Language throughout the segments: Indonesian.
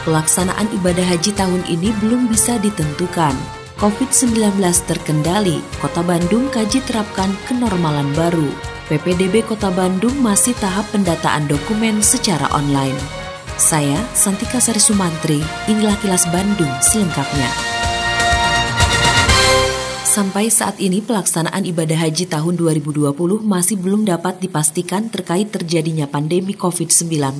Pelaksanaan ibadah haji tahun ini belum bisa ditentukan. COVID-19 terkendali, Kota Bandung kaji terapkan kenormalan baru. PPDB Kota Bandung masih tahap pendataan dokumen secara online. Saya, Santika Sari Sumantri, inilah kilas Bandung selengkapnya. Sampai saat ini pelaksanaan ibadah haji tahun 2020 masih belum dapat dipastikan terkait terjadinya pandemi COVID-19.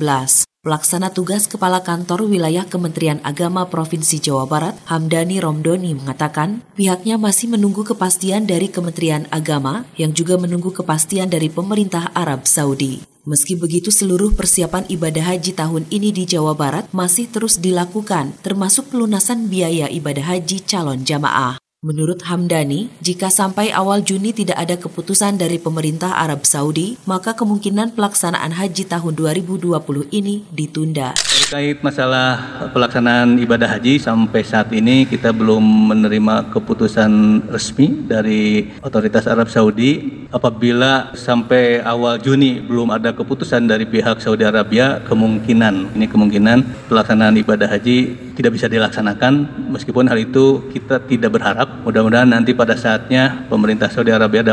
Pelaksana tugas Kepala Kantor Wilayah Kementerian Agama Provinsi Jawa Barat, Hamdani Romdoni mengatakan, pihaknya masih menunggu kepastian dari Kementerian Agama yang juga menunggu kepastian dari pemerintah Arab Saudi. Meski begitu, seluruh persiapan ibadah haji tahun ini di Jawa Barat masih terus dilakukan, termasuk pelunasan biaya ibadah haji calon jamaah. Menurut Hamdani, jika sampai awal Juni tidak ada keputusan dari pemerintah Arab Saudi, maka kemungkinan pelaksanaan haji tahun 2020 ini ditunda. Terkait masalah pelaksanaan ibadah haji sampai saat ini kita belum menerima keputusan resmi dari otoritas Arab Saudi. Apabila sampai awal Juni belum ada keputusan dari pihak Saudi Arabia, kemungkinan ini kemungkinan pelaksanaan ibadah haji tidak bisa dilaksanakan meskipun hal itu kita tidak berharap mudah-mudahan nanti pada saatnya pemerintah Saudi Arabia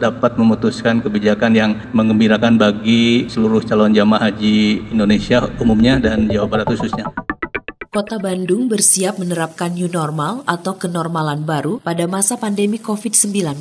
dapat memutuskan kebijakan yang mengembirakan bagi seluruh calon jamaah haji Indonesia umumnya dan Jawa Barat khususnya. Kota Bandung bersiap menerapkan new normal atau kenormalan baru pada masa pandemi COVID-19.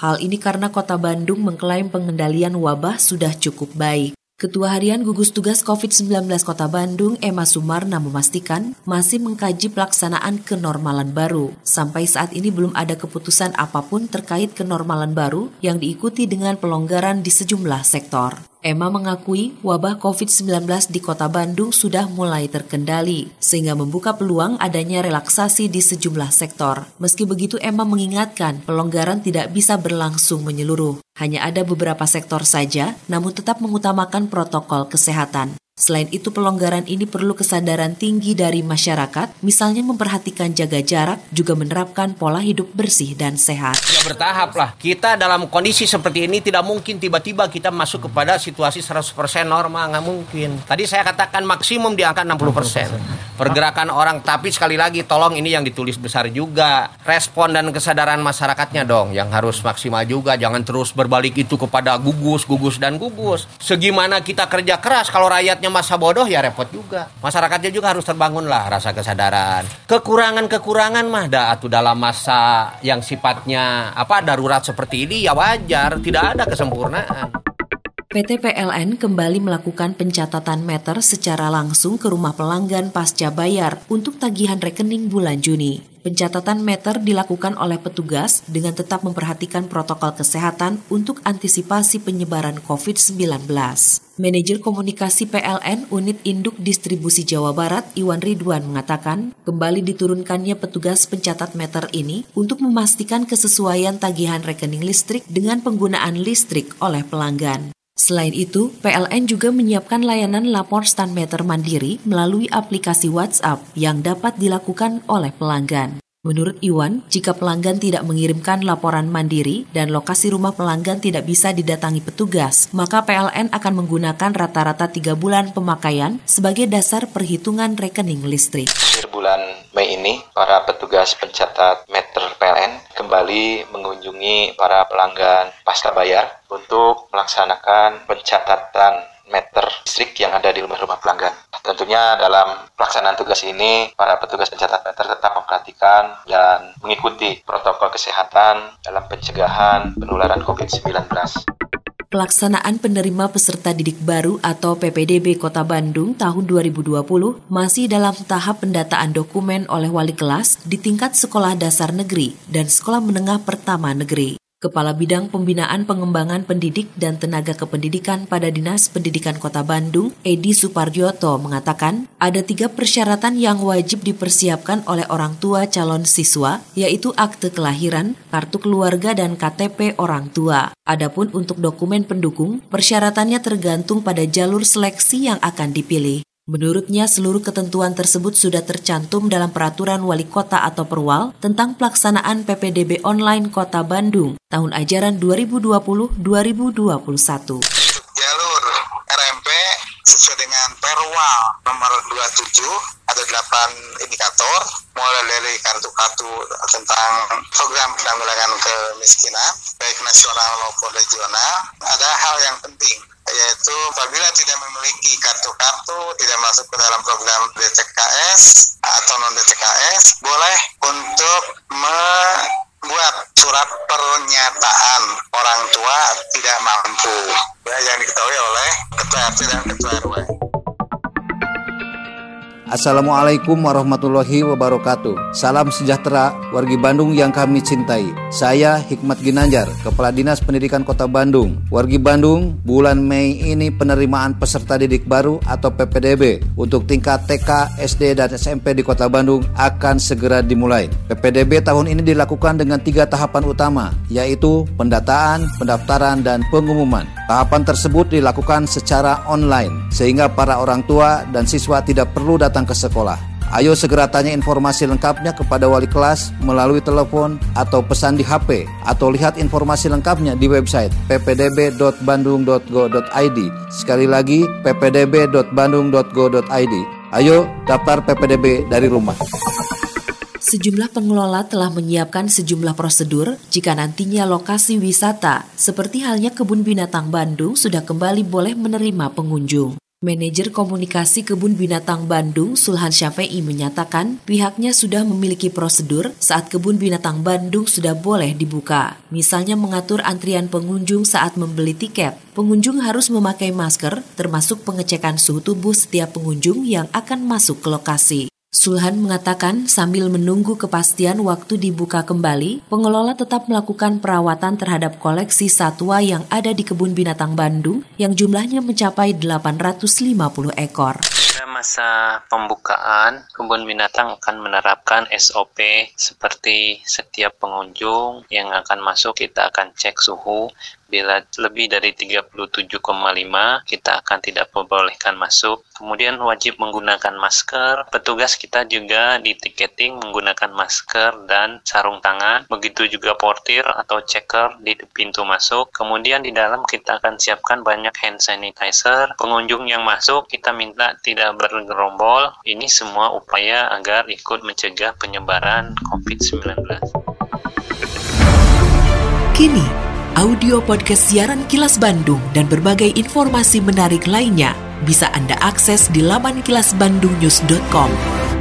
Hal ini karena Kota Bandung mengklaim pengendalian wabah sudah cukup baik. Ketua Harian Gugus Tugas COVID-19 Kota Bandung, Emma Sumarna memastikan masih mengkaji pelaksanaan kenormalan baru. Sampai saat ini belum ada keputusan apa pun terkait kenormalan baru yang diikuti dengan pelonggaran di sejumlah sektor. Emma mengakui wabah COVID-19 di kota Bandung sudah mulai terkendali, sehingga membuka peluang adanya relaksasi di sejumlah sektor. Meski begitu, Emma mengingatkan pelonggaran tidak bisa berlangsung menyeluruh. Hanya ada beberapa sektor saja, namun tetap mengutamakan protokol kesehatan. Selain itu, pelonggaran ini perlu kesadaran tinggi dari masyarakat, misalnya memperhatikan jaga jarak, juga menerapkan pola hidup bersih dan sehat. Ya bertahap lah. Kita dalam kondisi seperti ini tidak mungkin tiba-tiba kita masuk kepada situasi 100% normal, nggak mungkin. Tadi saya katakan maksimum di angka 60%. Pergerakan orang, tapi sekali lagi tolong ini yang ditulis besar juga. Respon dan kesadaran masyarakatnya dong yang harus maksimal juga. Jangan terus berbalik itu kepada gugus, gugus, dan gugus. Segimana kita kerja keras kalau rakyatnya masa bodoh ya repot juga. Masyarakatnya juga harus terbangun lah rasa kesadaran. Kekurangan-kekurangan mah dah atau dalam masa yang sifatnya apa darurat seperti ini ya wajar, tidak ada kesempurnaan. PT PLN kembali melakukan pencatatan meter secara langsung ke rumah pelanggan pasca bayar untuk tagihan rekening bulan Juni. Pencatatan meter dilakukan oleh petugas dengan tetap memperhatikan protokol kesehatan untuk antisipasi penyebaran COVID-19. Manajer Komunikasi PLN Unit Induk Distribusi Jawa Barat Iwan Ridwan mengatakan, kembali diturunkannya petugas pencatat meter ini untuk memastikan kesesuaian tagihan rekening listrik dengan penggunaan listrik oleh pelanggan. Selain itu, PLN juga menyiapkan layanan lapor stand meter mandiri melalui aplikasi WhatsApp yang dapat dilakukan oleh pelanggan. Menurut Iwan, jika pelanggan tidak mengirimkan laporan mandiri dan lokasi rumah pelanggan tidak bisa didatangi petugas, maka PLN akan menggunakan rata-rata tiga bulan pemakaian sebagai dasar perhitungan rekening listrik. Bulan Mei ini, para petugas pencatat meter PLN kembali mengunjungi para pelanggan pasca bayar untuk melaksanakan pencatatan meter listrik yang ada di rumah-rumah pelanggan. Tentunya dalam pelaksanaan tugas ini, para petugas pencatat meter tetap memperhatikan dan mengikuti protokol kesehatan dalam pencegahan penularan COVID-19. Pelaksanaan penerima peserta didik baru atau PPDB Kota Bandung tahun 2020 masih dalam tahap pendataan dokumen oleh wali kelas di tingkat sekolah dasar negeri dan sekolah menengah pertama negeri. Kepala Bidang Pembinaan Pengembangan Pendidik dan Tenaga Kependidikan pada Dinas Pendidikan Kota Bandung, Edi Suparjoto, mengatakan ada tiga persyaratan yang wajib dipersiapkan oleh orang tua calon siswa, yaitu akte kelahiran, kartu keluarga, dan KTP orang tua. Adapun untuk dokumen pendukung, persyaratannya tergantung pada jalur seleksi yang akan dipilih. Menurutnya, seluruh ketentuan tersebut sudah tercantum dalam peraturan wali kota atau perwal tentang pelaksanaan PPDB online Kota Bandung tahun ajaran 2020-2021. Jalur RMP sesuai dengan perwal nomor 27 ada 8 indikator mulai dari kartu-kartu tentang program penanggulangan kemiskinan baik nasional maupun regional ada hal yang penting yaitu apabila tidak memiliki kartu-kartu tidak masuk ke dalam program DTKS atau non DTKS boleh untuk membuat surat pernyataan orang tua tidak mampu ya, yang diketahui oleh ketua RT dan ketua RW. Assalamualaikum warahmatullahi wabarakatuh. Salam sejahtera wargi Bandung yang kami cintai. Saya Hikmat Ginanjar, Kepala Dinas Pendidikan Kota Bandung. Wargi Bandung, bulan Mei ini penerimaan peserta didik baru atau PPDB untuk tingkat TK, SD, dan SMP di Kota Bandung akan segera dimulai. PPDB tahun ini dilakukan dengan tiga tahapan utama, yaitu pendataan, pendaftaran, dan pengumuman. Tahapan tersebut dilakukan secara online, sehingga para orang tua dan siswa tidak perlu datang ke sekolah. Ayo segera tanya informasi lengkapnya kepada wali kelas melalui telepon atau pesan di HP atau lihat informasi lengkapnya di website ppdb.bandung.go.id. Sekali lagi ppdb.bandung.go.id. Ayo daftar PPDB dari rumah. Sejumlah pengelola telah menyiapkan sejumlah prosedur jika nantinya lokasi wisata seperti halnya Kebun Binatang Bandung sudah kembali boleh menerima pengunjung. Manajer Komunikasi Kebun Binatang Bandung, Sulhan Syafei menyatakan pihaknya sudah memiliki prosedur saat Kebun Binatang Bandung sudah boleh dibuka. Misalnya mengatur antrian pengunjung saat membeli tiket. Pengunjung harus memakai masker, termasuk pengecekan suhu tubuh setiap pengunjung yang akan masuk ke lokasi. Sulhan mengatakan sambil menunggu kepastian waktu dibuka kembali, pengelola tetap melakukan perawatan terhadap koleksi satwa yang ada di Kebun Binatang Bandung yang jumlahnya mencapai 850 ekor. Masa pembukaan, kebun binatang akan menerapkan SOP seperti setiap pengunjung yang akan masuk kita akan cek suhu, Bila lebih dari 37,5, kita akan tidak membolehkan masuk. Kemudian wajib menggunakan masker. Petugas kita juga di tiketing menggunakan masker dan sarung tangan. Begitu juga portir atau checker di pintu masuk. Kemudian di dalam kita akan siapkan banyak hand sanitizer. Pengunjung yang masuk kita minta tidak bergerombol. Ini semua upaya agar ikut mencegah penyebaran COVID-19. Kini, audio podcast siaran Kilas Bandung dan berbagai informasi menarik lainnya bisa Anda akses di laman kilasbandungnews.com.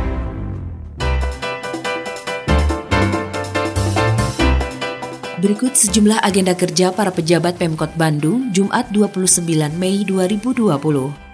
Berikut sejumlah agenda kerja para pejabat Pemkot Bandung Jumat 29 Mei 2020.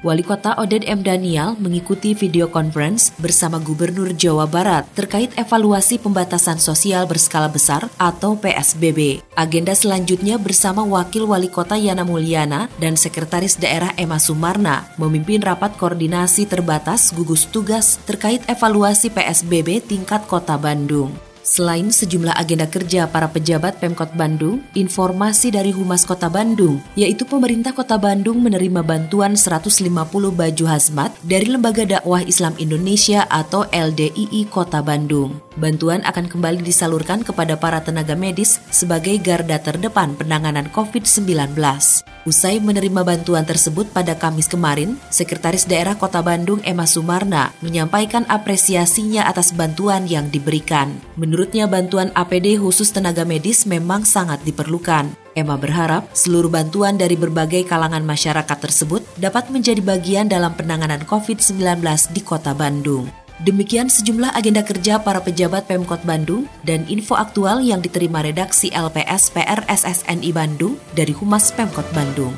Wali Kota Oded M. Daniel mengikuti video conference bersama Gubernur Jawa Barat terkait evaluasi pembatasan sosial berskala besar atau PSBB. Agenda selanjutnya bersama Wakil Wali Kota Yana Mulyana dan Sekretaris Daerah Emma Sumarna memimpin rapat koordinasi terbatas gugus tugas terkait evaluasi PSBB tingkat Kota Bandung. Selain sejumlah agenda kerja para pejabat Pemkot Bandung, informasi dari Humas Kota Bandung, yaitu pemerintah Kota Bandung menerima bantuan 150 baju hazmat dari Lembaga Dakwah Islam Indonesia atau LDII Kota Bandung. Bantuan akan kembali disalurkan kepada para tenaga medis sebagai garda terdepan penanganan COVID-19. Usai menerima bantuan tersebut pada Kamis kemarin, Sekretaris Daerah Kota Bandung Emma Sumarna menyampaikan apresiasinya atas bantuan yang diberikan. Menurutnya bantuan APD khusus tenaga medis memang sangat diperlukan. Emma berharap seluruh bantuan dari berbagai kalangan masyarakat tersebut dapat menjadi bagian dalam penanganan COVID-19 di Kota Bandung. Demikian sejumlah agenda kerja para pejabat Pemkot Bandung dan info aktual yang diterima redaksi LPS PR SSNI Bandung dari Humas Pemkot Bandung.